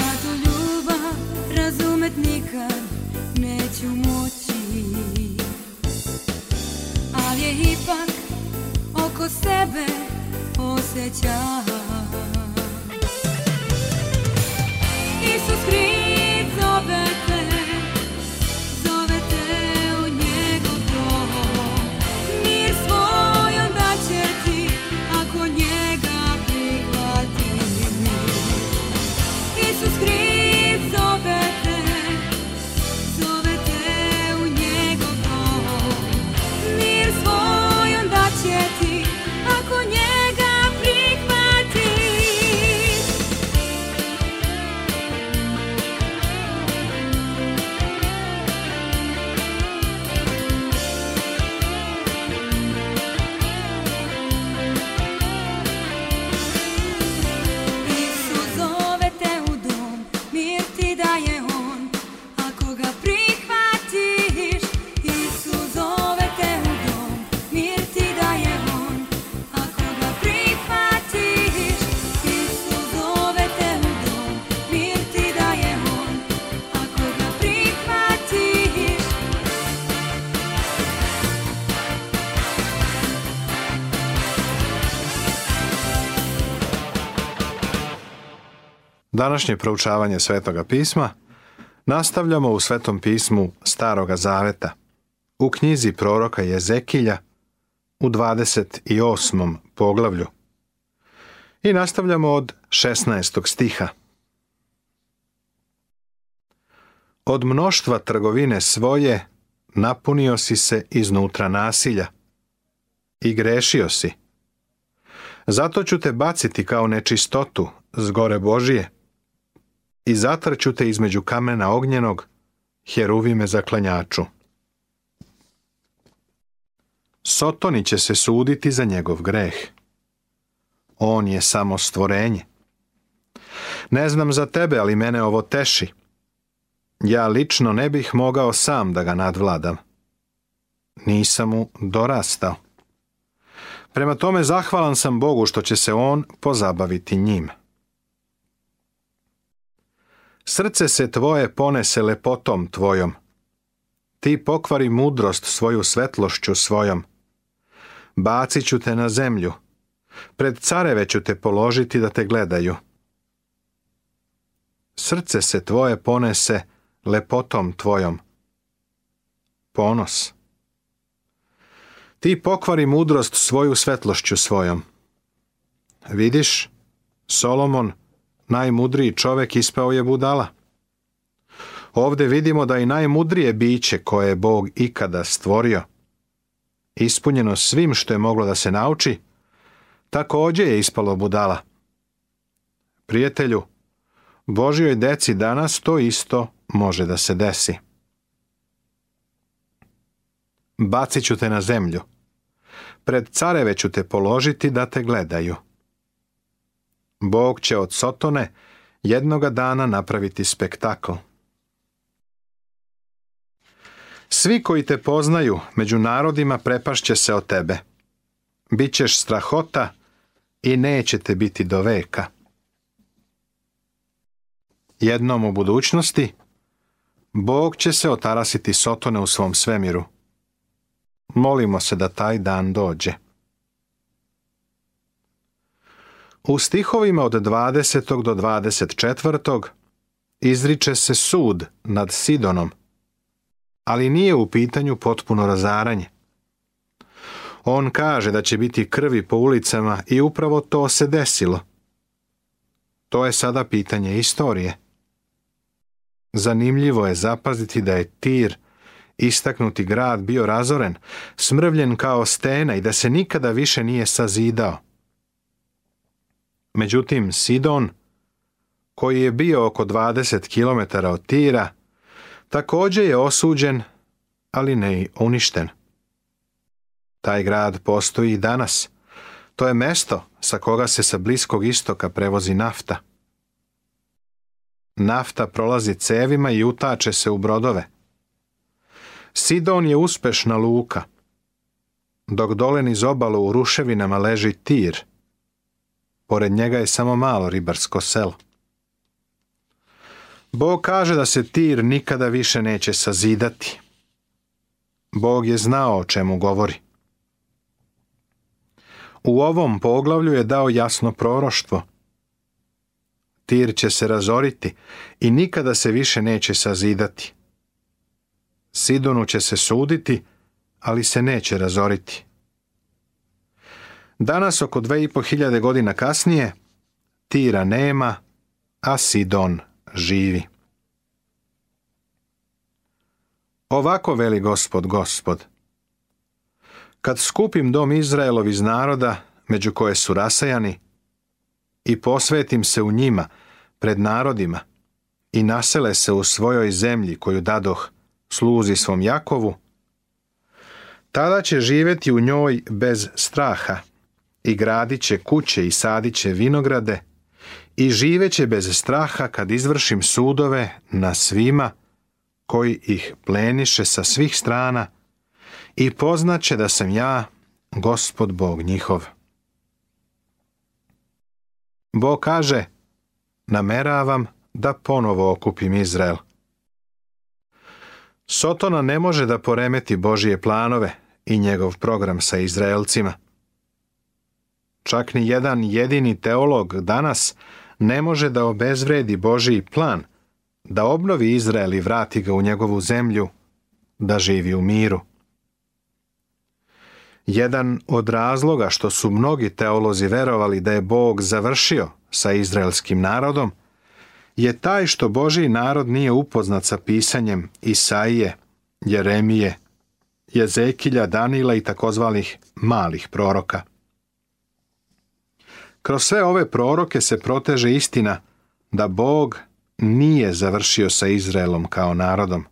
Ja tu ljubav razumet nikad neću moći Ali je ipak oko sebe osjećam Isus Hrist Današnje proučavanje Svetoga pisma nastavljamo u Svetom pismu Staroga Zaveta, u knjizi proroka Jezekilja u 28. poglavlju. I nastavljamo od 16. stiha. Od mnoštva trgovine svoje napunio si se iznutra nasilja i grešio si. Zato ću te baciti kao nečistotu zgore gore Božije i zatrću te između kamena ognjenog, me zaklanjaču. Sotoni će se suditi za njegov greh. On je samo stvorenje. Ne znam za tebe, ali mene ovo teši. Ja lično ne bih mogao sam da ga nadvladam. Nisam mu dorastao. Prema tome zahvalan sam Bogu što će se on pozabaviti njim. Srce se tvoje ponese lepotom tvojom. Ti pokvari mudrost svoju svetlošću svojom. Bacit ću te na zemlju. Pred careve ću te položiti da te gledaju. Srce se tvoje ponese lepotom tvojom. Ponos. Ti pokvari mudrost svoju svetlošću svojom. Vidiš, Solomon, najmudriji čovek ispao je budala. Ovdje vidimo da i najmudrije biće koje je Bog ikada stvorio, ispunjeno svim što je moglo da se nauči, također je ispalo budala. Prijatelju, Božoj deci danas to isto može da se desi. Bacit ću te na zemlju. Pred careve ću te položiti da te gledaju. Bog će od Sotone jednoga dana napraviti spektakl. Svi koji te poznaju među narodima prepašće se o tebe. Bićeš strahota i neće te biti do veka. Jednom u budućnosti, Bog će se otarasiti Sotone u svom svemiru. Molimo se da taj dan dođe. U stihovima od 20. do 24. izriče se sud nad Sidonom, ali nije u pitanju potpuno razaranje. On kaže da će biti krvi po ulicama i upravo to se desilo. To je sada pitanje istorije. Zanimljivo je zapaziti da je Tir, istaknuti grad, bio razoren, smrvljen kao stena i da se nikada više nije sazidao. Međutim, Sidon, koji je bio oko 20 km od Tira, također je osuđen, ali ne i uništen. Taj grad postoji i danas. To je mesto sa koga se sa bliskog istoka prevozi nafta. Nafta prolazi cevima i utače se u brodove. Sidon je uspešna luka, dok dolen iz obalu u ruševinama leži tir – Pored njega je samo malo ribarsko selo. Bog kaže da se tir nikada više neće sazidati. Bog je znao o čemu govori. U ovom poglavlju je dao jasno proroštvo. Tir će se razoriti i nikada se više neće sazidati. Sidonu će se suditi, ali se neće razoriti. Danas, oko 2500 godina kasnije, Tira nema, a Sidon živi. Ovako veli gospod, gospod. Kad skupim dom Izraelov iz naroda, među koje su rasajani, i posvetim se u njima, pred narodima, i nasele se u svojoj zemlji koju dadoh sluzi svom Jakovu, tada će živjeti u njoj bez straha, i gradit će kuće i sadit će vinograde i živeće bez straha kad izvršim sudove na svima koji ih pleniše sa svih strana i poznaće da sam ja gospod Bog njihov. Bog kaže, nameravam da ponovo okupim Izrael. Sotona ne može da poremeti Božije planove i njegov program sa Izraelcima – Čak ni jedan jedini teolog danas ne može da obezvredi Božiji plan, da obnovi Izrael i vrati ga u njegovu zemlju, da živi u miru. Jedan od razloga što su mnogi teolozi verovali da je Bog završio sa izraelskim narodom je taj što Božiji narod nije upoznat sa pisanjem Isaije, Jeremije, Jezekilja, Danila i takozvanih malih proroka. Kroz sve ove proroke se proteže istina da Bog nije završio sa Izraelom kao narodom.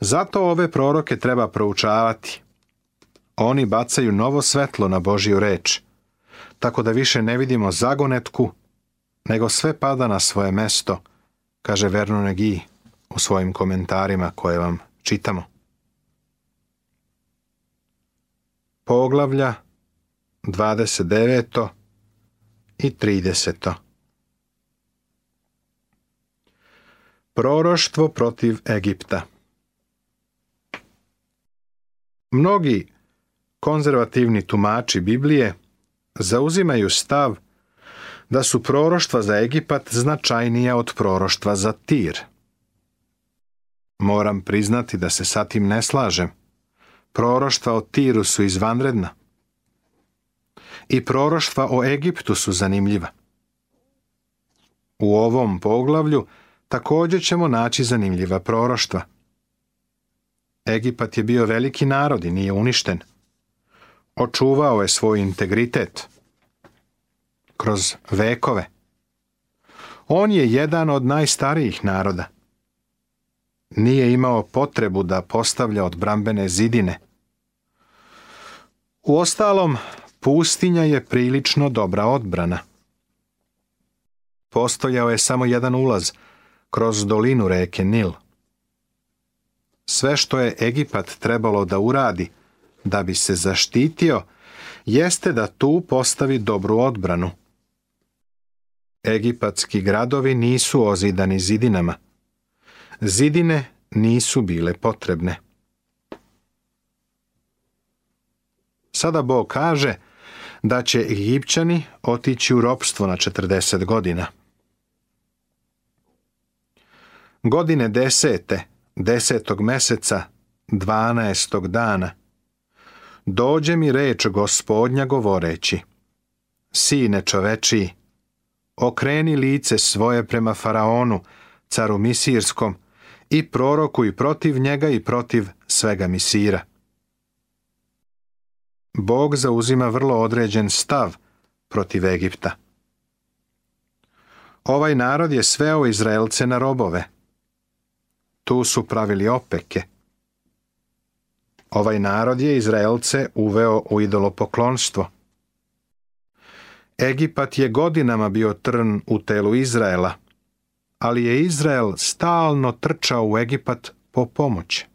Zato ove proroke treba proučavati. Oni bacaju novo svetlo na Božju reč, tako da više ne vidimo zagonetku, nego sve pada na svoje mesto, kaže Verno negi u svojim komentarima koje vam čitamo. Poglavlja 29. i 30. Proroštvo protiv Egipta Mnogi konzervativni tumači Biblije zauzimaju stav da su proroštva za Egipat značajnija od proroštva za Tir. Moram priznati da se sa tim ne slažem. Proroštva o Tiru su izvanredna. I proroštva o Egiptu su zanimljiva. U ovom poglavlju također ćemo naći zanimljiva proroštva. Egipat je bio veliki narod i nije uništen. Očuvao je svoj integritet kroz vekove. On je jedan od najstarijih naroda. Nije imao potrebu da postavlja odbrambene zidine. U ostalom, Pustinja je prilično dobra odbrana. Postojao je samo jedan ulaz, kroz dolinu reke Nil. Sve što je Egipat trebalo da uradi, da bi se zaštitio, jeste da tu postavi dobru odbranu. Egipatski gradovi nisu ozidani zidinama. Zidine nisu bile potrebne. Sada Bog kaže da će Egipćani otići u ropstvo na 40 godina. Godine desete, desetog meseca, dvanaestog dana, dođe mi reč gospodnja govoreći, Sine čovečiji, okreni lice svoje prema Faraonu, caru Misirskom, i proroku i protiv njega i protiv svega Misira Bog zauzima vrlo određen stav protiv Egipta. Ovaj narod je sveo Izraelce na robove. Tu su pravili opeke. Ovaj narod je Izraelce uveo u idolopoklonstvo. Egipat je godinama bio trn u telu Izraela, ali je Izrael stalno trčao u Egipat po pomoći.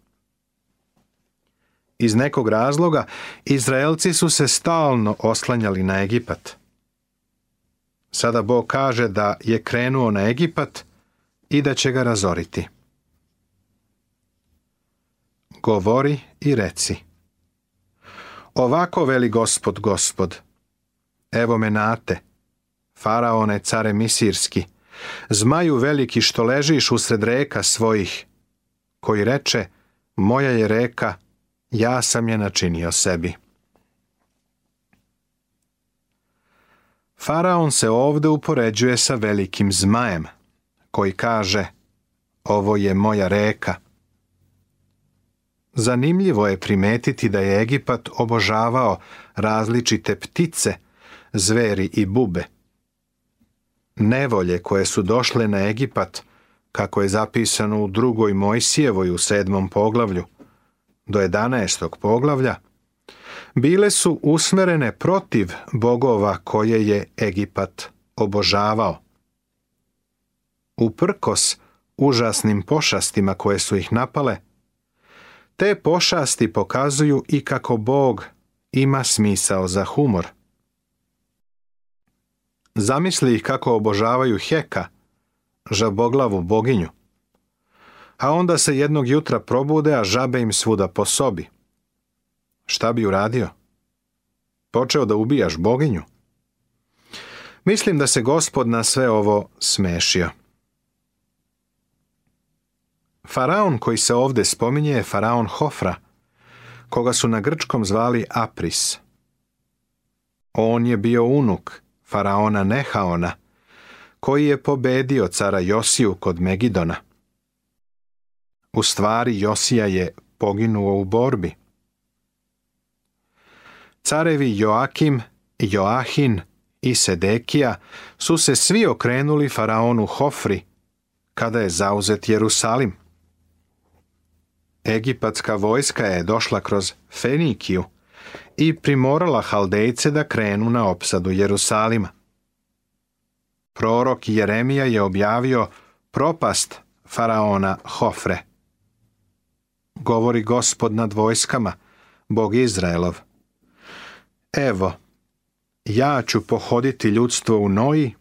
Iz nekog razloga Izraelci su se stalno oslanjali na Egipat. Sada Bog kaže da je krenuo na Egipat i da će ga razoriti. Govori i reci. Ovako veli gospod, gospod. Evo me nate, faraone care misirski, zmaju veliki što ležiš usred reka svojih, koji reče, moja je reka, ja sam je načinio sebi. Faraon se ovdje upoređuje sa velikim zmajem, koji kaže, ovo je moja reka. Zanimljivo je primetiti da je Egipat obožavao različite ptice, zveri i bube. Nevolje koje su došle na Egipat, kako je zapisano u drugoj Mojsijevoj u sedmom poglavlju, do 11. poglavlja bile su usmerene protiv bogova koje je Egipat obožavao. Uprkos užasnim pošastima koje su ih napale, te pošasti pokazuju i kako Bog ima smisao za humor. Zamisli ih kako obožavaju Heka, žaboglavu boginju a onda se jednog jutra probude, a žabe im svuda po sobi. Šta bi uradio? Počeo da ubijaš boginju? Mislim da se gospod na sve ovo smešio. Faraon koji se ovdje spominje je faraon Hofra, koga su na grčkom zvali Apris. On je bio unuk faraona Nehaona, koji je pobedio cara Josiju kod Megidona. U stvari Josija je poginuo u borbi. Carevi Joakim, Joahin i Sedekija su se svi okrenuli faraonu Hofri kada je zauzet Jerusalim. Egipatska vojska je došla kroz Fenikiju i primorala Haldejce da krenu na opsadu Jerusalima. Prorok Jeremija je objavio propast faraona Hofre govori gospod nad vojskama, Bog Izraelov. Evo, ja ću pohoditi ljudstvo u Noji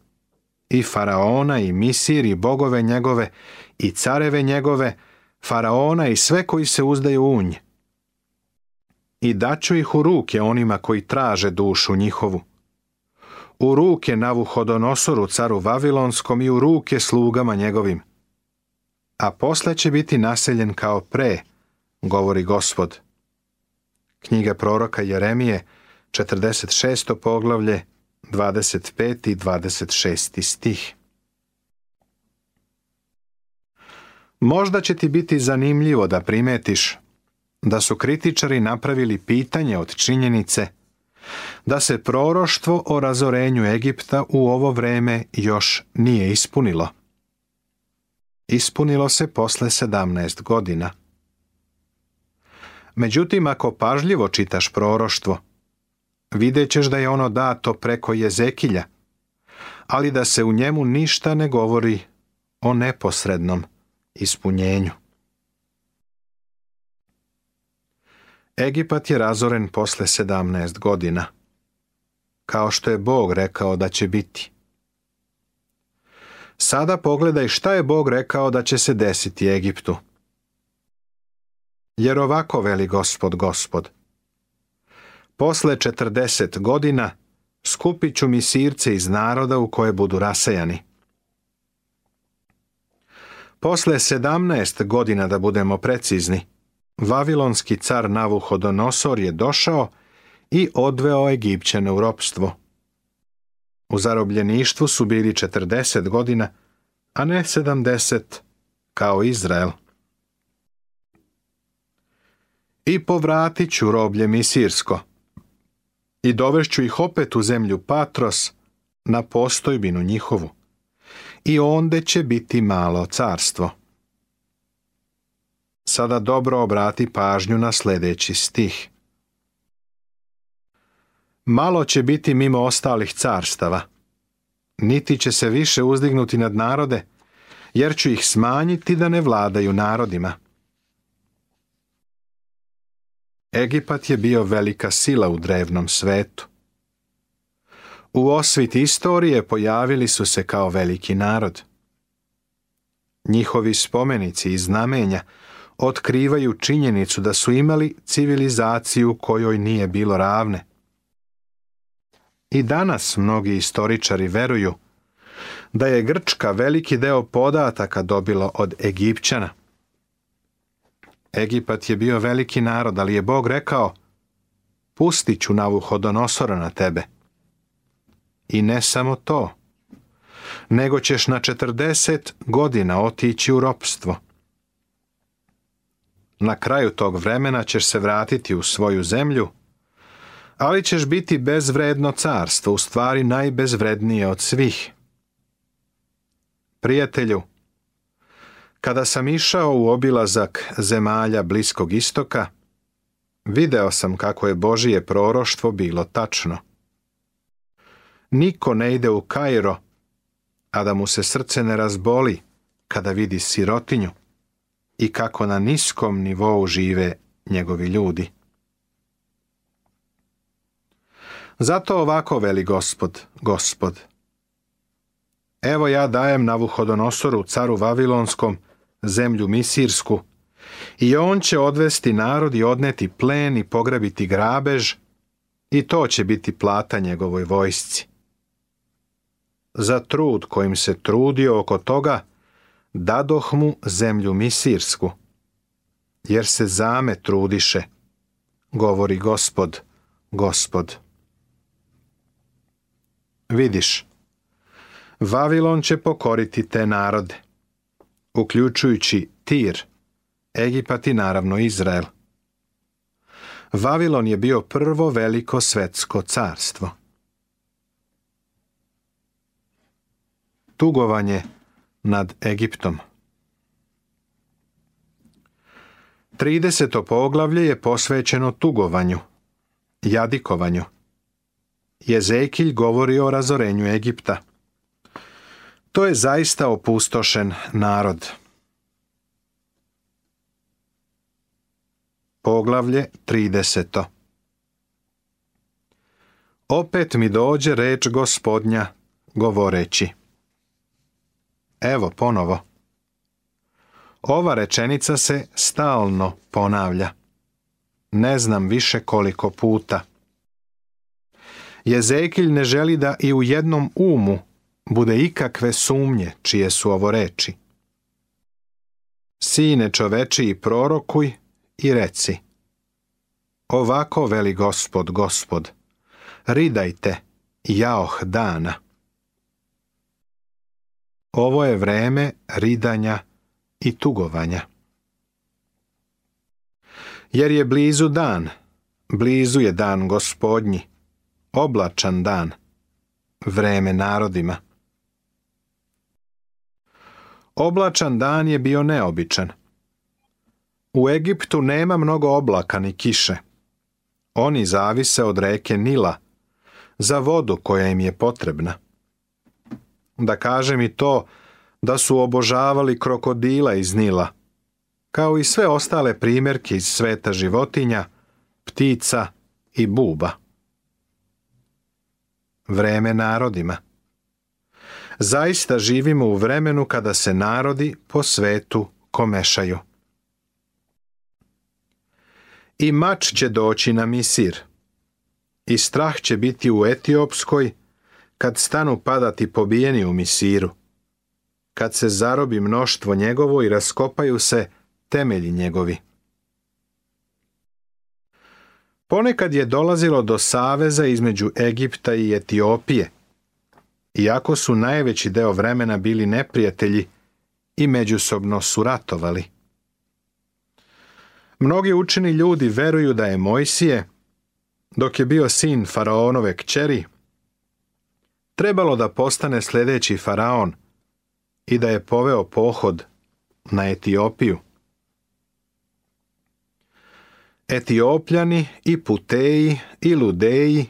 i faraona i misir i bogove njegove i careve njegove, faraona i sve koji se uzdaju unj. I daću ih u ruke onima koji traže dušu njihovu. U ruke Navuhodonosoru, caru Vavilonskom i u ruke slugama njegovim. A posle će biti naseljen kao pre, govori gospod. Knjiga proroka Jeremije, 46. poglavlje, 25. i 26. stih. Možda će ti biti zanimljivo da primetiš da su kritičari napravili pitanje od činjenice da se proroštvo o razorenju Egipta u ovo vreme još nije ispunilo. Ispunilo se posle 17 godina. Međutim, ako pažljivo čitaš proroštvo, vidjet ćeš da je ono dato preko jezekilja, ali da se u njemu ništa ne govori o neposrednom ispunjenju. Egipat je razoren posle 17 godina, kao što je Bog rekao da će biti. Sada pogledaj šta je Bog rekao da će se desiti Egiptu jer ovako veli gospod gospod. Posle četrdeset godina skupit ću mi sirce iz naroda u koje budu rasejani. Posle sedamnaest godina, da budemo precizni, Vavilonski car Navuhodonosor je došao i odveo Egipćane u ropstvo. U zarobljeništvu su bili 40 godina, a ne 70 kao Izrael i povratit ću roblje Misirsko. I dovešću ih opet u zemlju Patros, na postojbinu njihovu. I onde će biti malo carstvo. Sada dobro obrati pažnju na sljedeći stih. Malo će biti mimo ostalih carstava, niti će se više uzdignuti nad narode, jer ću ih smanjiti da ne vladaju narodima. Egipat je bio velika sila u drevnom svetu. U osvit istorije pojavili su se kao veliki narod. Njihovi spomenici i znamenja otkrivaju činjenicu da su imali civilizaciju kojoj nije bilo ravne. I danas mnogi istoričari veruju da je Grčka veliki deo podataka dobila od Egipćana. Egipat je bio veliki narod, ali je Bog rekao, pustit ću Navuhodonosora na tebe. I ne samo to, nego ćeš na 40 godina otići u ropstvo. Na kraju tog vremena ćeš se vratiti u svoju zemlju, ali ćeš biti bezvredno carstvo, u stvari najbezvrednije od svih. Prijatelju, kada sam išao u obilazak zemalja Bliskog istoka, video sam kako je Božije proroštvo bilo tačno. Niko ne ide u Kairo, a da mu se srce ne razboli kada vidi sirotinju i kako na niskom nivou žive njegovi ljudi. Zato ovako veli gospod, gospod. Evo ja dajem Navuhodonosoru, caru Vavilonskom, zemlju Misirsku, i on će odvesti narod i odneti plen i pograbiti grabež, i to će biti plata njegovoj vojsci. Za trud kojim se trudio oko toga, dadoh mu zemlju Misirsku, jer se zame trudiše, govori gospod, gospod. Vidiš, Vavilon će pokoriti te narode uključujući Tir, Egipat i naravno Izrael. Vavilon je bio prvo veliko svetsko carstvo. Tugovanje nad Egiptom 30. poglavlje je posvećeno tugovanju, jadikovanju. Jezekilj govori o razorenju Egipta. To je zaista opustošen narod. Poglavlje 30. Opet mi dođe reč gospodnja, govoreći. Evo ponovo. Ova rečenica se stalno ponavlja. Ne znam više koliko puta. Jezekilj ne želi da i u jednom umu bude ikakve sumnje čije su ovo reči. Sine čoveči i prorokuj i reci. Ovako veli gospod, gospod, ridajte, jaoh dana. Ovo je vreme ridanja i tugovanja. Jer je blizu dan, blizu je dan gospodnji, oblačan dan, vreme narodima. Oblačan dan je bio neobičan. U Egiptu nema mnogo oblaka ni kiše. Oni zavise od reke Nila, za vodu koja im je potrebna. Da kažem i to da su obožavali krokodila iz Nila, kao i sve ostale primjerke iz sveta životinja, ptica i buba. Vreme narodima zaista živimo u vremenu kada se narodi po svetu komešaju. I mač će doći na misir. I strah će biti u Etiopskoj, kad stanu padati pobijeni u misiru. Kad se zarobi mnoštvo njegovo i raskopaju se temelji njegovi. Ponekad je dolazilo do saveza između Egipta i Etiopije, iako su najveći deo vremena bili neprijatelji i međusobno su ratovali. Mnogi učeni ljudi veruju da je Mojsije, dok je bio sin faraonove kćeri, trebalo da postane sljedeći faraon i da je poveo pohod na Etiopiju. Etiopljani i Puteji i Ludeji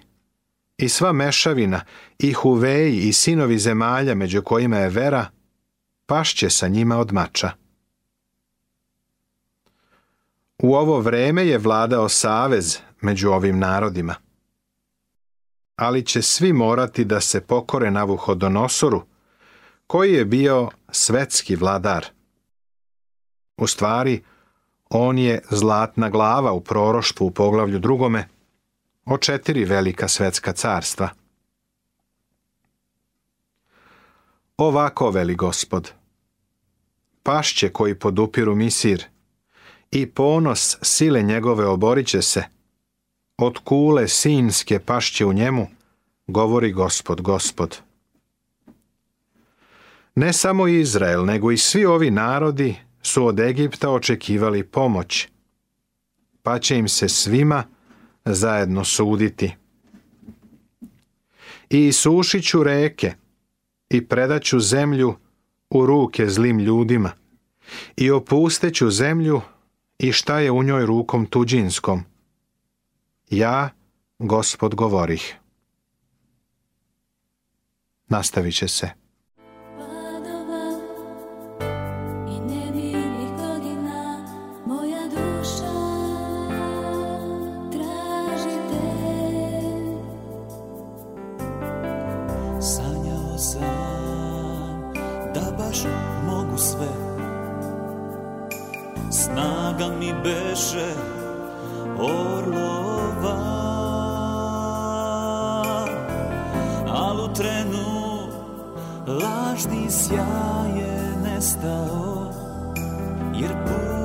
i sva mešavina, i huveji i sinovi zemalja među kojima je vera, pašće sa njima od mača. U ovo vreme je vladao savez među ovim narodima. Ali će svi morati da se pokore Navuhodonosoru, koji je bio svetski vladar. U stvari, on je zlatna glava u proroštvu u poglavlju drugome, o četiri velika svetska carstva. Ovako veli gospod, pašće koji podupiru misir i ponos sile njegove oboriće se, od kule sinske pašće u njemu, govori gospod, gospod. Ne samo Izrael, nego i svi ovi narodi su od Egipta očekivali pomoć, pa će im se svima zajedno suditi. I sušit ću reke i ću zemlju u ruke zlim ljudima i opusteću zemlju i šta je u njoj rukom tuđinskom. Ja, gospod govorih. Nastavit će se. Orlova Al u trenu lažni sjaj je nestao Jer put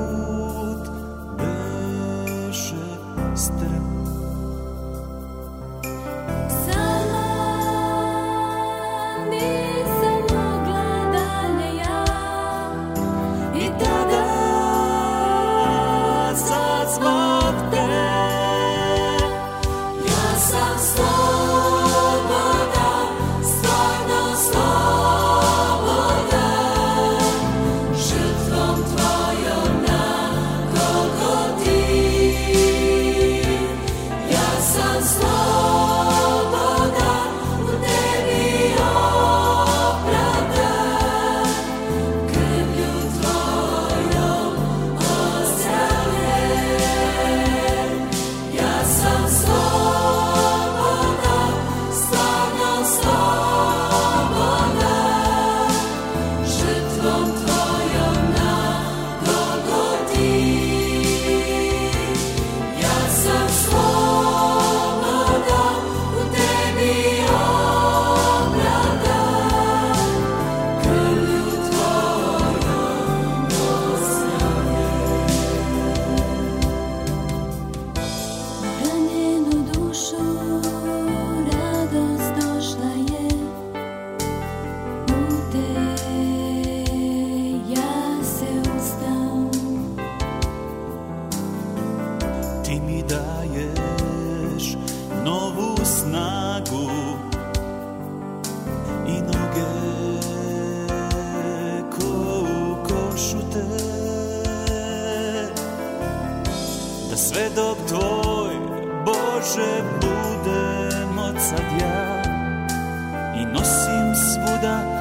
moću te Da svedok tvoj Bože budem od sad ja I nosim svuda